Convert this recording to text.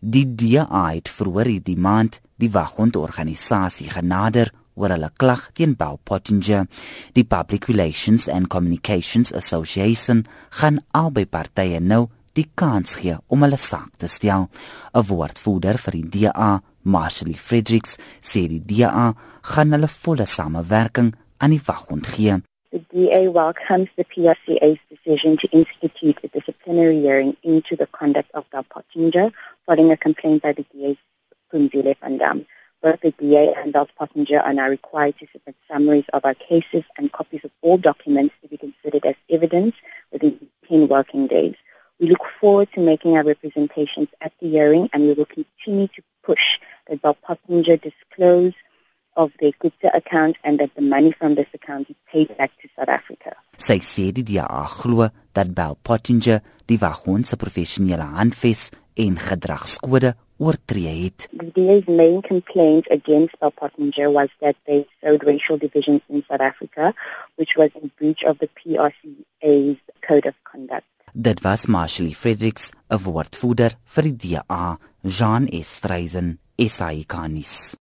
Die DA het vroeër die maand die waghondorganisasie genader oor hulle klag teen Bell Pottinger. Die Public Relations and Communications Association gaan albei partye nou die kans gee om hulle saak te stel. 'n Woordvoerder vir die DA, Marshall Fredericks, sê die DA gaan hulle volle samewerking aan die waghond gee. The DA welcomes the PRCA's decision to institute a disciplinary hearing into the conduct of Bell Pottinger following a complaint by the DA's Pumzile Vandam. Both the DA and Bell's Pottinger are now required to submit summaries of our cases and copies of all documents to be considered as evidence within 10 working days. We look forward to making our representations at the hearing and we will continue to push that Bell Pottinger disclose of their Gupta account and that the money from this account is paid back to South Africa. Sy sê die DA glo dat Bell Pottinger die se professionele handves en gedragskode oortree het. The DA's main complaint against Bell Pottinger was that they sowed racial divisions in South Africa, which was in breach of the PRCA's code of conduct. Dit was Marshall Fredericks, 'n woordvoerder vir die DA, Jean Estreisen, SAICanis.